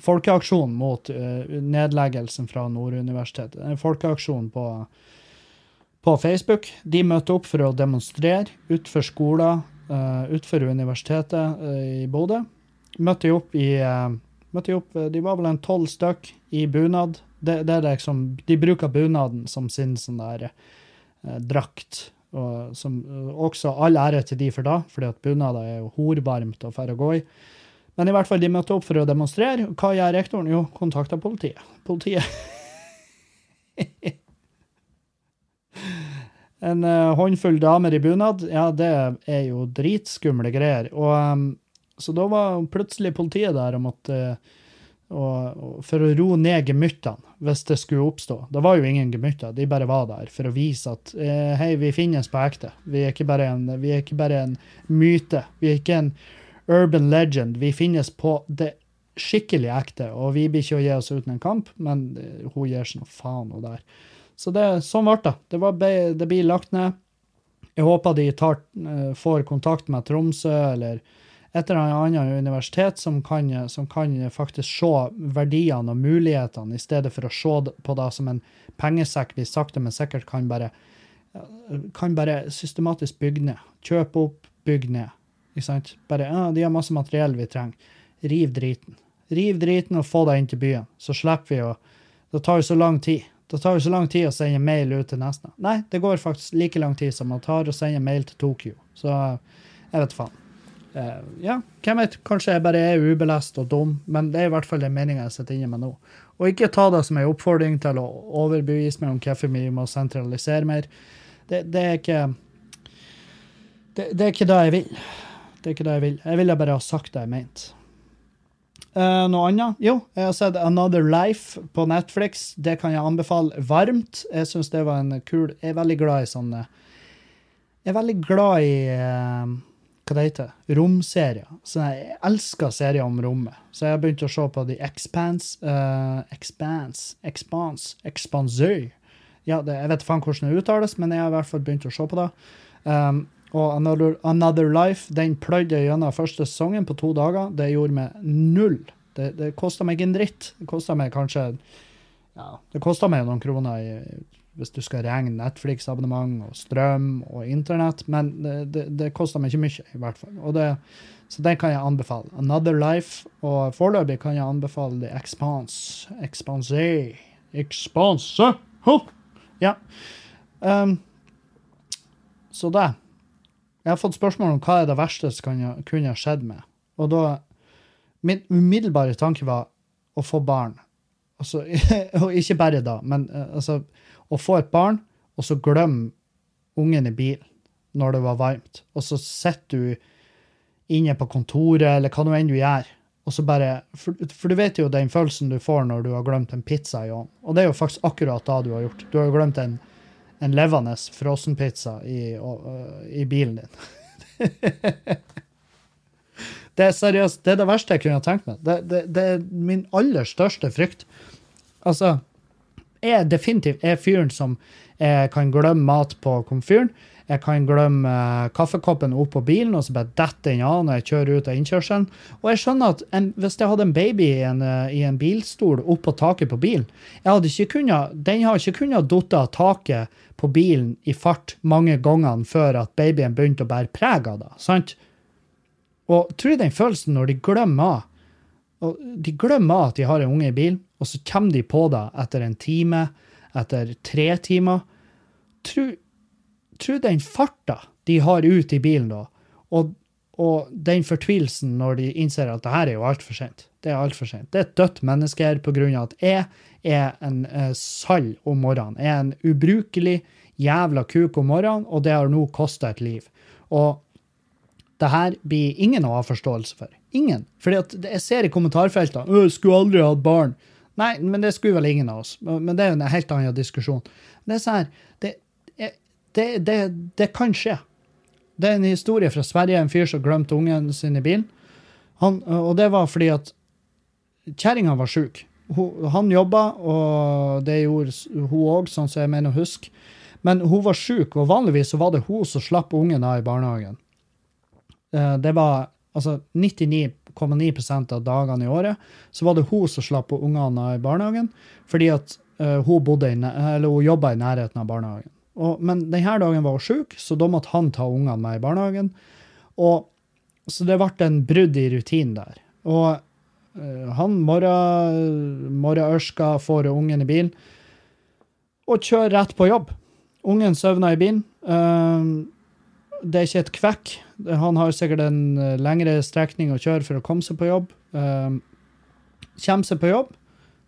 folkeaksjonen mot uh, nedleggelsen fra Nord universitet, en folkeaksjon på, på Facebook, de møtte opp for å demonstrere utenfor skoler, uh, utenfor universitetet uh, i Bodø. Møtte opp i møtte opp, De var vel en tolv stykk i bunad. Det, det er liksom, de bruker bunaden som sin sånn der drakt og som, også all ære til de for da, fordi at bunader er jo horvarmt og færre å gå i. Men i hvert fall, de møtte opp for å demonstrere. Hva gjør rektoren? Jo, kontakta politiet. Politiet En uh, håndfull damer i bunad, ja, det er jo dritskumle greier. Og um, Så da var plutselig politiet der og måtte og, og for å roe ned gemyttene, hvis det skulle oppstå. Det var jo ingen gemytter, de bare var der for å vise at eh, hei, vi finnes på ekte. Vi er, en, vi er ikke bare en myte. Vi er ikke en urban legend. Vi finnes på det skikkelig ekte, og vi blir ikke å gi oss uten en kamp, men eh, hun gir seg nå faen, hun der. Så det, sånn ble det. Det, var, det blir lagt ned. Jeg håper de tar, eh, får kontakt med Tromsø eller et eller annet universitet som kan, som kan faktisk se verdiene og mulighetene, i stedet for å se på det som en pengesekk vi sakte, men sikkert kan bare, kan bare systematisk bygge ned. Kjøpe opp, bygge ned. Ikke sant? Bare ja, de har masse materiell vi trenger. Riv driten. Riv driten og få det inn til byen. Så slipper vi å Det tar jo så lang tid. Det tar jo så lang tid å sende mail ut til Nesna. Nei, det går faktisk like lang tid som det tar å sende mail til Tokyo. Så jeg vet faen. Uh, ja, hvem vet? Kanskje jeg bare er ubelest og dum, men det er i hvert fall den meninga jeg sitter inne med nå. Og ikke ta det som en oppfordring til å overbevise meg om hvorfor vi må sentralisere mer. Det, det er ikke det, det, er ikke det jeg vil. Det er ikke det jeg vil. Jeg ville bare ha sagt det jeg mente. Uh, noe annet? Jo, jeg har sett Another Life på Netflix. Det kan jeg anbefale varmt. Jeg syns det var en kul Jeg er veldig glad i sånne Jeg er veldig glad i uh, Hva det heter Romserier. Så jeg elsker serier om rommet. Så jeg har begynt å se på The Expanse. Uh, Expanse Expanse Expansøy. Ja, det, jeg vet faen hvordan det uttales, men jeg har i hvert fall begynt å se på det. Um, og Another, Another Life den pløyde jeg gjennom første sesongen på to dager. Det gjorde meg null. Det, det kosta meg en dritt. Det kosta meg kanskje ja, det kosta meg noen kroner i, hvis du skal regne Netflix-abonnement og strøm og internett, men det, det, det koster meg ikke mye, i hvert fall. Det, så den kan jeg anbefale. Another Life. Og foreløpig kan jeg anbefale The Expanse. Expanse. Expanse! Huh. Ja. Um, så det. Jeg har fått spørsmål om hva er det verste som kunne ha skjedd med. Og da Min umiddelbare tanke var å få barn. Altså, og ikke bare da, men uh, altså Å få et barn, og så glemme ungen i bilen når det var varmt. Og så sitter du inne på kontoret, eller hva nå enn du gjør. Og så bare, for, for, du vet jo den følelsen du får når du har glemt en pizza i ovnen. Og det er jo faktisk akkurat da du har gjort. Du har jo glemt en en levende frossenpizza i, uh, i bilen din. det er seriøst, det er det verste jeg kunne tenkt meg. Det, det, det, er min aller største frykt. Altså, jeg definitivt er fyren som jeg kan glemme mat på komfyren. Jeg kan glemme uh, kaffekoppen opp på bilen og så bare dette den av når jeg kjører ut av innkjørselen. Og jeg skjønner at en, hvis jeg hadde en baby i en, uh, i en bilstol opp på taket på bilen, kunnet, den har ikke kunnet datt av taket på bilen i fart mange ganger før at babyen begynte å bære preg av det. sant? Og tror den følelsen når de glemmer og De glemmer at de har en unge i bilen, og så kommer de på det etter en time, etter tre timer. Tror tro den farta de har ut i bilen da, og, og den fortvilelsen når de innser at det her er jo altfor sent. Det er altfor sent. Det er et dødt menneske her på grunn av at jeg er en eh, sall om morgenen. Jeg er en ubrukelig jævla kuk om morgenen, og det har nå kosta et liv. Og det her blir ingen å ha forståelse for. Ingen. Fordi jeg ser i kommentarfeltene 'Skulle aldri hatt barn'. Nei, men det skulle vel ingen av oss. Men det er jo en helt annen diskusjon. Det er sånn her, det, det, det, det, kan skje. Det er en historie fra Sverige, en fyr som glemte ungen sin i bilen. Han, og det var fordi at kjerringa var sjuk. Han jobba, og det gjorde hun òg, sånn som jeg mener å huske. Men hun var sjuk, og vanligvis var det hun som slapp ungen av i barnehagen. Eh, det var altså 99,9% av dagene i året så var det hun som slapp ungene i barnehagen, fordi at uh, hun, bodde i, hun jobba i nærheten av barnehagen. Og, men denne dagen var hun sjuk, så da måtte han ta ungene med i barnehagen. Og, så det ble en brudd i rutinen der. Og uh, han morgenørska får ungen i bilen og kjører rett på jobb. Ungen søvner i bilen. Uh, det er ikke et kvekk. Han har sikkert en eh, lengre strekning å kjøre for å komme seg på jobb. Uh, kommer seg på jobb,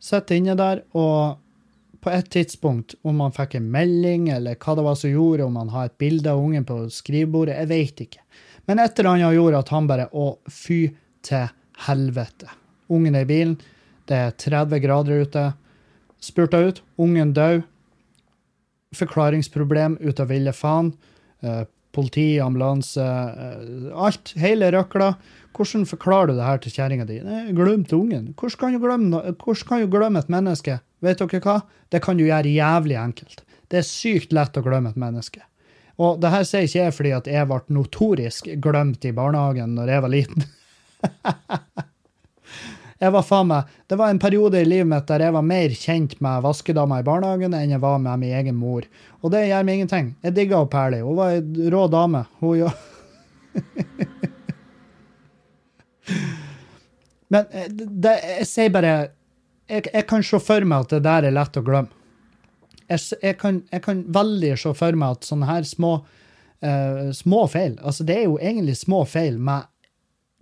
sitter inne der og på et tidspunkt, om han fikk en melding, eller hva det var som gjorde, om han har et bilde av ungen på skrivebordet, jeg vet ikke. Men et eller annet gjorde at han bare Å, fy til helvete. Ungen er i bilen. Det er 30 grader ute. Spurta ut. Ungen død. Forklaringsproblem ut av ville faen. Eh, politi, ambulanse, eh, alt. Hele røkla. Hvordan forklarer du det her til kjerringa di? Glemte ungen. Hvordan kan, du glemme, hvordan kan du glemme et menneske? Vet dere hva? Det kan du gjøre jævlig enkelt. Det er sykt lett å glemme et menneske. Og det her sier ikke jeg fordi at jeg ble notorisk glemt i barnehagen når jeg var liten. Jeg var faen meg, Det var en periode i livet mitt der jeg var mer kjent med vaskedama i barnehagen enn jeg var med min egen mor. Og det gjør meg ingenting. Jeg digga Perli. Hun var ei rå dame. Hun jo. Men eh, det, jeg sier bare jeg, jeg kan se for meg at det der er lett å glemme. Jeg, jeg, kan, jeg kan veldig se for meg at sånne her små, uh, små feil Altså, det er jo egentlig små feil med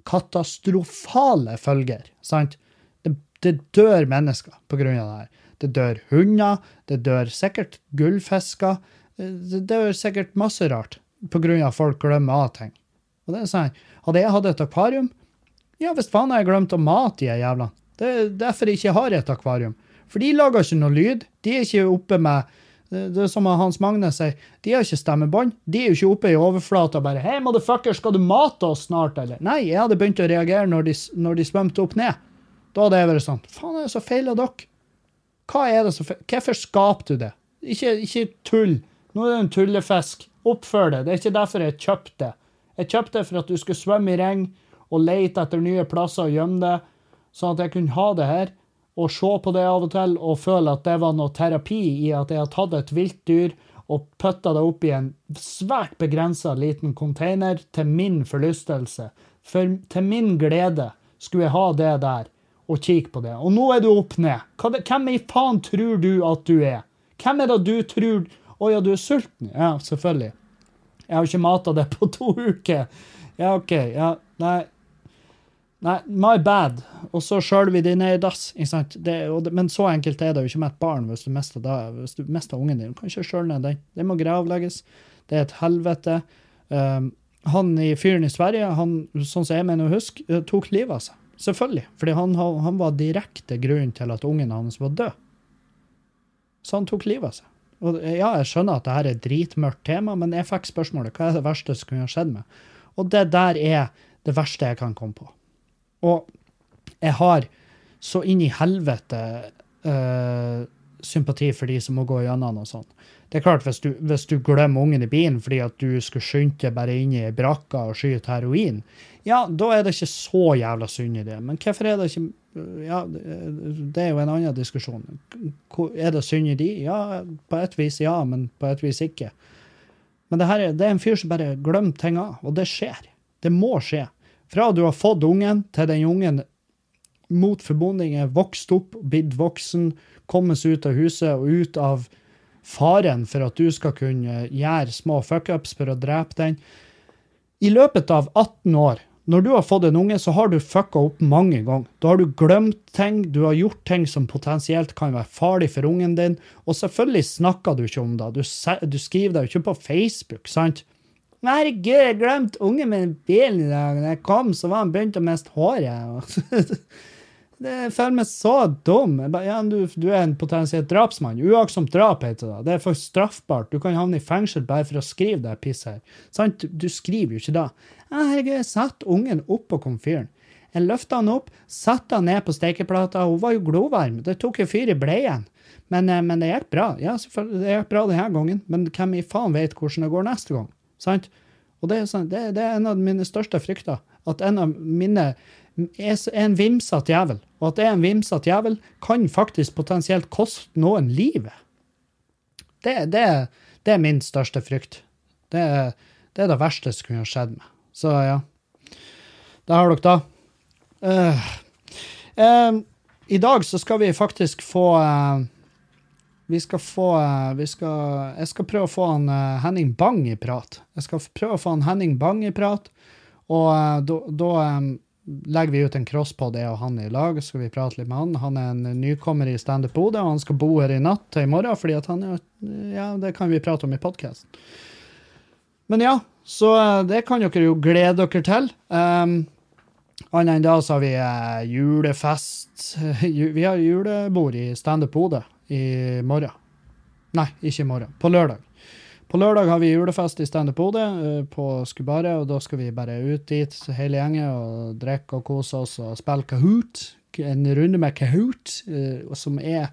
katastrofale følger. Sant? Det, det dør mennesker av det her. Det dør hunder, det dør sikkert gullfisker. eh, Det dør sikkert masse rart av at folk glemmer av ting. Og det er sånn, Hadde jeg hatt et akvarium, ja, hvis faen har jeg glemt å mate de jævlene. Det er derfor jeg ikke har et akvarium. For de lager ikke noe lyd. De er ikke oppe med Det er som Hans Magne sier, de har ikke stemmebånd. De er jo ikke oppe i overflata og bare 'Hei, motherfucker, skal du mate oss snart', eller? Nei, jeg hadde begynt å reagere når de, når de svømte opp ned. Da hadde jeg vært sånn Faen, er det så feil av dere? Hva er det så feil? Hvorfor skaper du det? Ikke, ikke tull. Nå er det en tullefisk. Oppfør det. Det er ikke derfor jeg kjøpte det. Jeg kjøpte det for at du skulle svømme i regn og lete etter nye plasser å gjemme det, sånn at jeg kunne ha det her og se på det av og til og føle at det var noe terapi i at jeg har tatt et vilt dyr og putta det opp i en svært begrensa liten container til min forlystelse. For til min glede skulle jeg ha det der og kikke på det. Og nå er du opp ned. Hvem i faen tror du at du er? Hvem er det du tror Å ja, du er sulten? Ja, selvfølgelig. Jeg har jo ikke mata det på to uker. Ja, OK. Ja, nei. Nei, my bad. Og så skjøler vi de ned i dass. Det, det, men så enkelt er det jo ikke med et barn hvis du mister, da, hvis du mister ungen din. Du kan ikke skjøle ned den. Den må gravlegges. Det er et helvete. Um, han i fyren i Sverige, han, sånn som jeg mener å huske, eh, tok livet av seg. Selvfølgelig. Fordi han, han var direkte grunnen til at ungen hans var død. Så han tok livet av seg. Og ja, jeg skjønner at dette er et dritmørkt tema, men jeg fikk spørsmålet hva er det verste som kunne skjedd med? Og det der er det verste jeg kan komme på. Og jeg har så inn i helvete uh, sympati for de som må gå gjennom og sånn. Det er klart, hvis du, hvis du glemmer ungen i bilen fordi at du skulle skynde deg bare inn i ei brakke og skyte heroin, ja, da er det ikke så jævla synd i det. Men hvorfor er det ikke Ja, det er jo en annen diskusjon. Er det synd i de? Ja, på et vis ja, men på et vis ikke. Men det, her er, det er en fyr som bare glemmer ting av, og det skjer. Det må skje. Fra du har fått ungen, til den ungen mot formodning er vokst opp, blitt voksen, kommet seg ut av huset og ut av faren for at du skal kunne gjøre små fuckups for å drepe den. I løpet av 18 år, når du har fått en unge, så har du fucka opp mange ganger. Da har du glemt ting, du har gjort ting som potensielt kan være farlig for ungen din, og selvfølgelig snakker du ikke om det. Du, skriver det jo ikke på Facebook, sant? Herregud, jeg glemte ungen min i bilen i dag. Da jeg kom, så var han begynt å miste håret. Det føler meg så dum. Bare, ja, du, du er en potensielt drapsmann. Uaktsomt drap heter det. Det er for straffbart. Du kan havne i fengsel bare for å skrive det pisset her. Sant? Du skriver jo ikke da. Herregud, jeg satte ungen opp på komfyren. Jeg løfta han opp, satte han ned på stekeplata. Hun var jo glovarm. Det tok jo fyr i bleien. Men, eh, men det gikk bra. Ja, selvfølgelig, det gikk bra denne gangen. Men hvem i faen vet hvordan det går neste gang? Sant? Og det er, sånn, det, det er en av mine største frykter. At en av mine er en vimsete jævel. Og at det er en vimsete jævel, kan faktisk potensielt koste noen livet. Det, det, det er min største frykt. Det, er- det er verste som kunne skjedd meg. Så ja. det har dere da. Uh, uh, I dag så skal vi faktisk få eh, Vi skal få eh, vi skal, Jeg skal prøve å få han eh, Henning Bang i prat. Jeg skal prøve å få han Henning Bang i prat, og eh, da- legger vi ut en cross på det og han i lag, så skal vi prate litt med han. Han er en nykommer i Standup Bodø, og han skal bo her i natt til i morgen, fordi at han er Ja, det kan vi prate om i podkasten. Men ja, så det kan dere jo glede dere til. Um, Annet enn da så har vi julefest. Vi har julebord i Standup Bodø i morgen. Nei, ikke i morgen. På lørdag. På lørdag har vi julefest i Standup Bodø eh, på Skubaret, og da skal vi bare ut dit, hele gjengen, og drikke og kose oss og spille Kahoot. En runde med Kahoot, eh, som er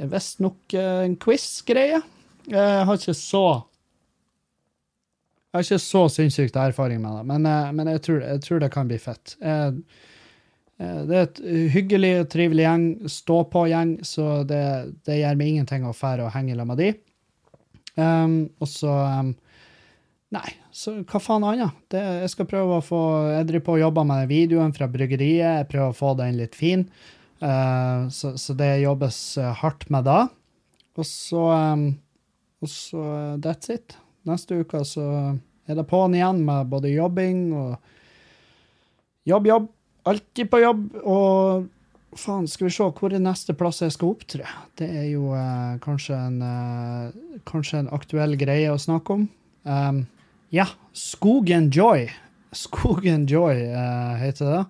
visstnok eh, en quiz-greie. Jeg har ikke så jeg har ikke så sinnssykt erfaring med det, men, men jeg, tror, jeg tror det kan bli fett. Jeg, Det er et hyggelig og trivelig gjeng, stå-på-gjeng, så det, det gjør meg ingenting å fære og henge sammen med de. Um, og så um, Nei, så hva faen annet? Jeg skal prøve å få Jeg driver på og jobber med videoen fra bryggeriet. Jeg prøver å få den litt fin. Uh, så, så det jobbes hardt med da. Og så um, Og så that's it. Neste uke så er det på'n igjen med både jobbing og jobb, jobb. Alltid på jobb. Og faen, skal vi se hvor er neste plass jeg skal opptre? Det er jo eh, kanskje, en, eh, kanskje en aktuell greie å snakke om. Um, ja, Skogen Joy. Skogen Joy eh, heter det.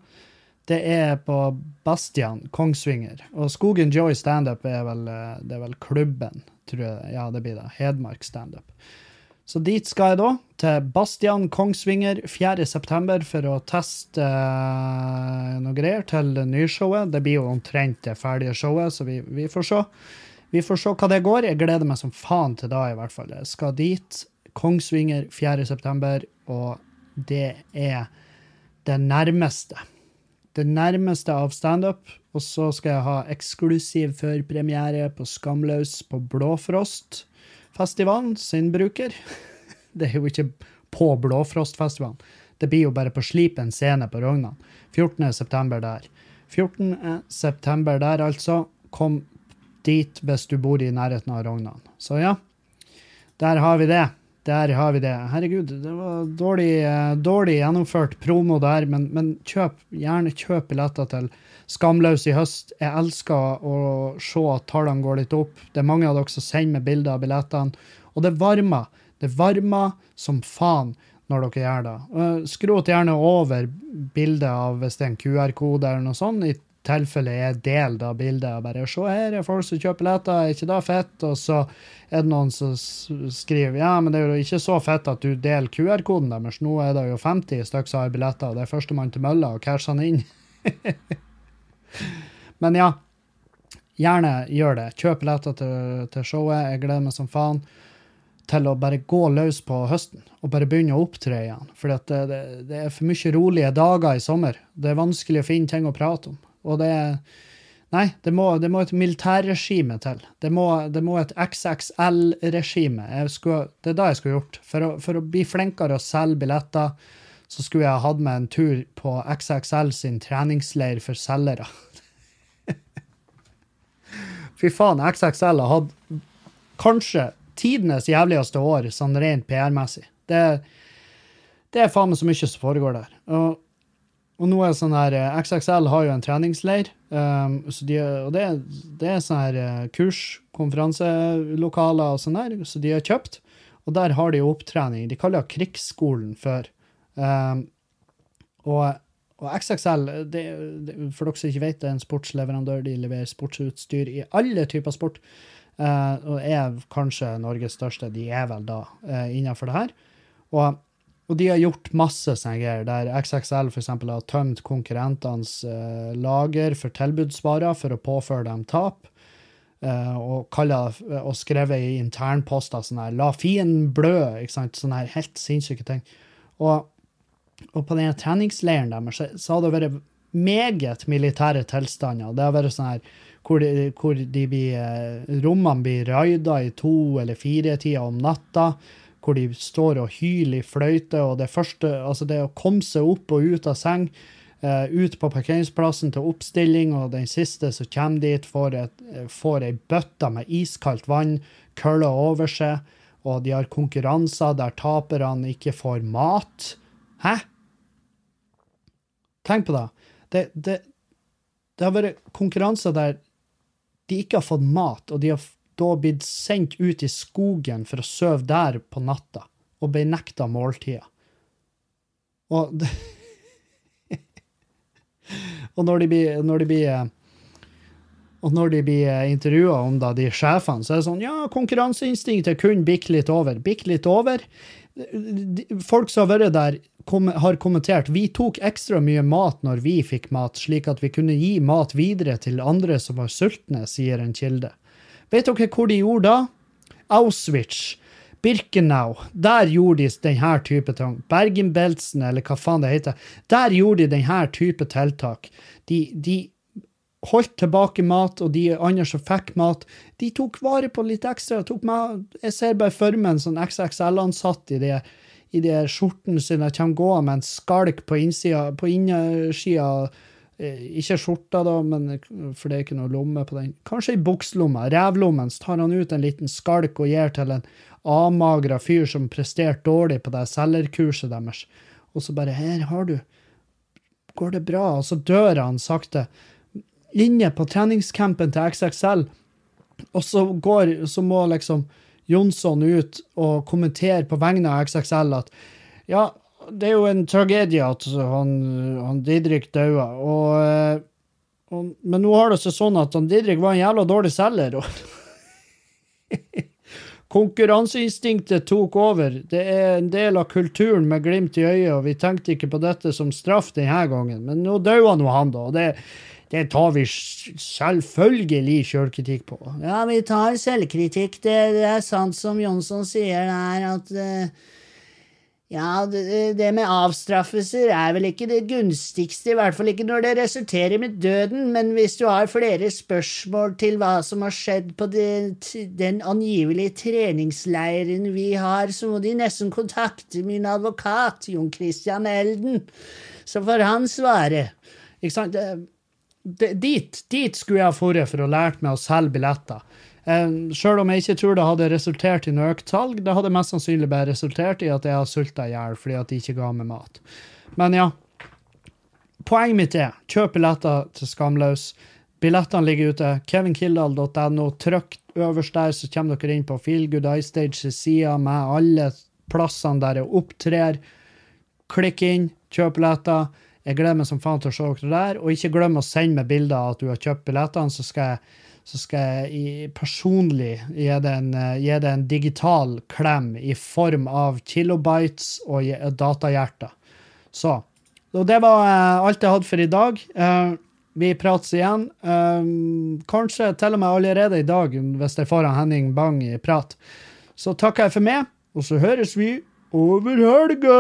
Det er på Bastian, Kongsvinger. Og Skogen Joy standup er, eh, er vel klubben, tror jeg. Ja, det blir det. Hedmark standup. Så dit skal jeg da, til Bastian Kongsvinger 4.9. for å teste uh, noe greier til det nye showet. Det blir jo omtrent det ferdige showet, så vi, vi får se. Vi får se hva det går. Jeg gleder meg som faen til da, i hvert fall. Jeg skal dit. Kongsvinger 4.9., og det er det nærmeste. Det nærmeste av standup. Og så skal jeg ha eksklusiv førpremiere på Skamløs på Blåfrostfestivalen sin bruker. Det er jo ikke på Blåfrostfestivalen. Det blir jo bare på Slipen scene på Rognan. 14. september der. 14. september der, altså. Kom dit hvis du bor i nærheten av Rognan. Så ja, der har vi det. Der har vi det. Herregud, det var dårlig, eh, dårlig gjennomført promo der, men, men kjøp, gjerne kjøp billetter til Skamløs i høst. Jeg elsker å se at tallene går litt opp. Det er mange av dere som sender meg bilder av billettene, og det varmer. Det varmer som faen når dere gjør det. Eh, Skrot gjerne over bildet av hvis det er en QR-kode eller noe sånt, i tilfelle jeg deler da bildet og bare se her er folk som kjøper billetter, er ikke det fett? Og så er det noen som skriver ja, men det er jo ikke så fett at du deler QR-koden deres, nå er det jo 50 stykker som har billetter, og det er førstemann til mølla og casher inn. men ja, gjerne gjør det. Kjøp billetter til, til showet, jeg gleder meg som faen til å bare gå løs på høsten og bare begynne å opptre igjen. For det, det, det er for mye rolige dager i sommer. Det er vanskelig å finne ting å prate om. Og det Nei, det må, det må et militærregime til. Det må, det må et XXL-regime. Det er det jeg skulle gjort. For å, for å bli flinkere å selge billetter, så skulle jeg hatt med en tur på XXL sin treningsleir for selgere. Fy faen, XXL har hatt kanskje tidenes jævligste år, sånn rent PR-messig. Det, det er faen meg så mye som foregår der. Og, og nå er sånn her eh, XXL har jo en treningsleir, um, de, og det, det er sånn her eh, kurs, konferanselokaler og sånn der, så de har kjøpt. Og der har de jo opptrening. De kaller det krigsskolen før. Um, og, og XXL, det, det, for dere som ikke vet, det er en sportsleverandør. De leverer sportsutstyr i alle typer sport. Uh, og er kanskje Norges største. De er vel da uh, innenfor det her. Og, og de har gjort masse sånne greier, der XXL eksempel har tømt konkurrentenes eh, lager for tilbudsvarer for å påføre dem tap. eh, og, kaller, og skrevet i internposter sånn her 'La fienden blø', ikke sant? Sånne her helt sinnssyke ting. Og og på denne treningsleiren deres så, så har det vært meget militære tilstander. Det har vært sånn her hvor, de, hvor de blir, eh, rommene blir raida i to eller fire tider om natta. Hvor de står og hyler i fløyte. og Det første, altså det å komme seg opp og ut av seng, eh, ut på parkeringsplassen til oppstilling, og den siste som kommer dit, får, et, eh, får ei bøtte med iskaldt vann kølla over seg, og de har konkurranser der taperne ikke får mat. Hæ? Tenk på det. Det, det. det har vært konkurranser der de ikke har fått mat, og de har da blitt sendt ut i skogen for å sove der på natta, og ble nekta måltider. Og Og når de blir, når de blir og når de blir intervjua om da, de sjefene, så er det sånn Ja, konkurranseinstinktet kunne bikke litt over. Bikke litt over. Folk som har vært der, kom, har kommentert vi tok ekstra mye mat når vi fikk mat, slik at vi kunne gi mat videre til andre som var sultne, sier en kilde. Vet dere hvor de gjorde da? Auschwitz. Birkenau, der gjorde de denne type ting. Bergen-Belsen, eller hva faen det heter. Der gjorde de denne type tiltak. De, de holdt tilbake mat, og de andre som fikk mat, de tok vare på litt ekstra. Jeg ser bare for meg en sånn XXL-ansatt i de, i de skjortene sine. Kommer gående med en skalk på innsida, på innersida. Eh, ikke skjorta, da, men, for det er ikke noe lomme på den. Kanskje i bukselomma, revlommen, så tar han ut en liten skalk og gir til en avmagra fyr som presterte dårlig på det selgerkurset deres. Og så bare 'Her har du. Går det bra?' Og så dør han sakte. Inne på treningscampen til XXL. Og så, går, så må liksom Jonsson ut og kommentere på vegne av XXL at ja, det er jo en tragedie at han, han Didrik daua. Og, og, men nå har det seg sånn at han Didrik var en jævla dårlig selger. og Konkurranseinstinktet tok over. Det er en del av kulturen med glimt i øyet, og vi tenkte ikke på dette som straff denne gangen. Men nå døde nå han, da. og det, det tar vi selvfølgelig sjølkritikk på. Ja, vi tar selvkritikk. Det, det, er sant som Jonsson sier der, at uh, ja, det, med avstraffelser er vel ikke det gunstigste, i hvert fall ikke når det resulterer med døden, men hvis du har flere spørsmål til hva som har skjedd på den angivelige treningsleiren vi har, så må de nesten kontakte min advokat, Jon Christian Elden, så får han svare. Ikke sant? dit, dit skulle jeg ha dratt for å lært meg å selge billetter. Um, Sjøl om jeg ikke tror det hadde resultert i noe økt salg, det hadde mest sannsynlig bare resultert i at jeg har sulta i hjel fordi at de ikke ga meg mat. Men ja. Poenget mitt er kjøp billetter til Skamløs. Billettene ligger ute. kevinkildahl.no. Trykk øverst der, så kommer dere inn på Feel Good Eye Stage sida med alle plassene der jeg opptrer. Klikk inn, kjøp billetter. Jeg gleder meg som faen til å se dere der. Og ikke glem å sende meg bilder av at du har kjøpt billettene, så skal jeg så skal jeg personlig gi det, en, gi det en digital klem i form av kilobytes og datahjerter. Så. Og det var eh, alt jeg hadde for i dag. Eh, vi prates igjen. Eh, kanskje til og med allerede i dag, hvis jeg får Henning Bang i prat. Så takker jeg for meg, og så høres vi over helga!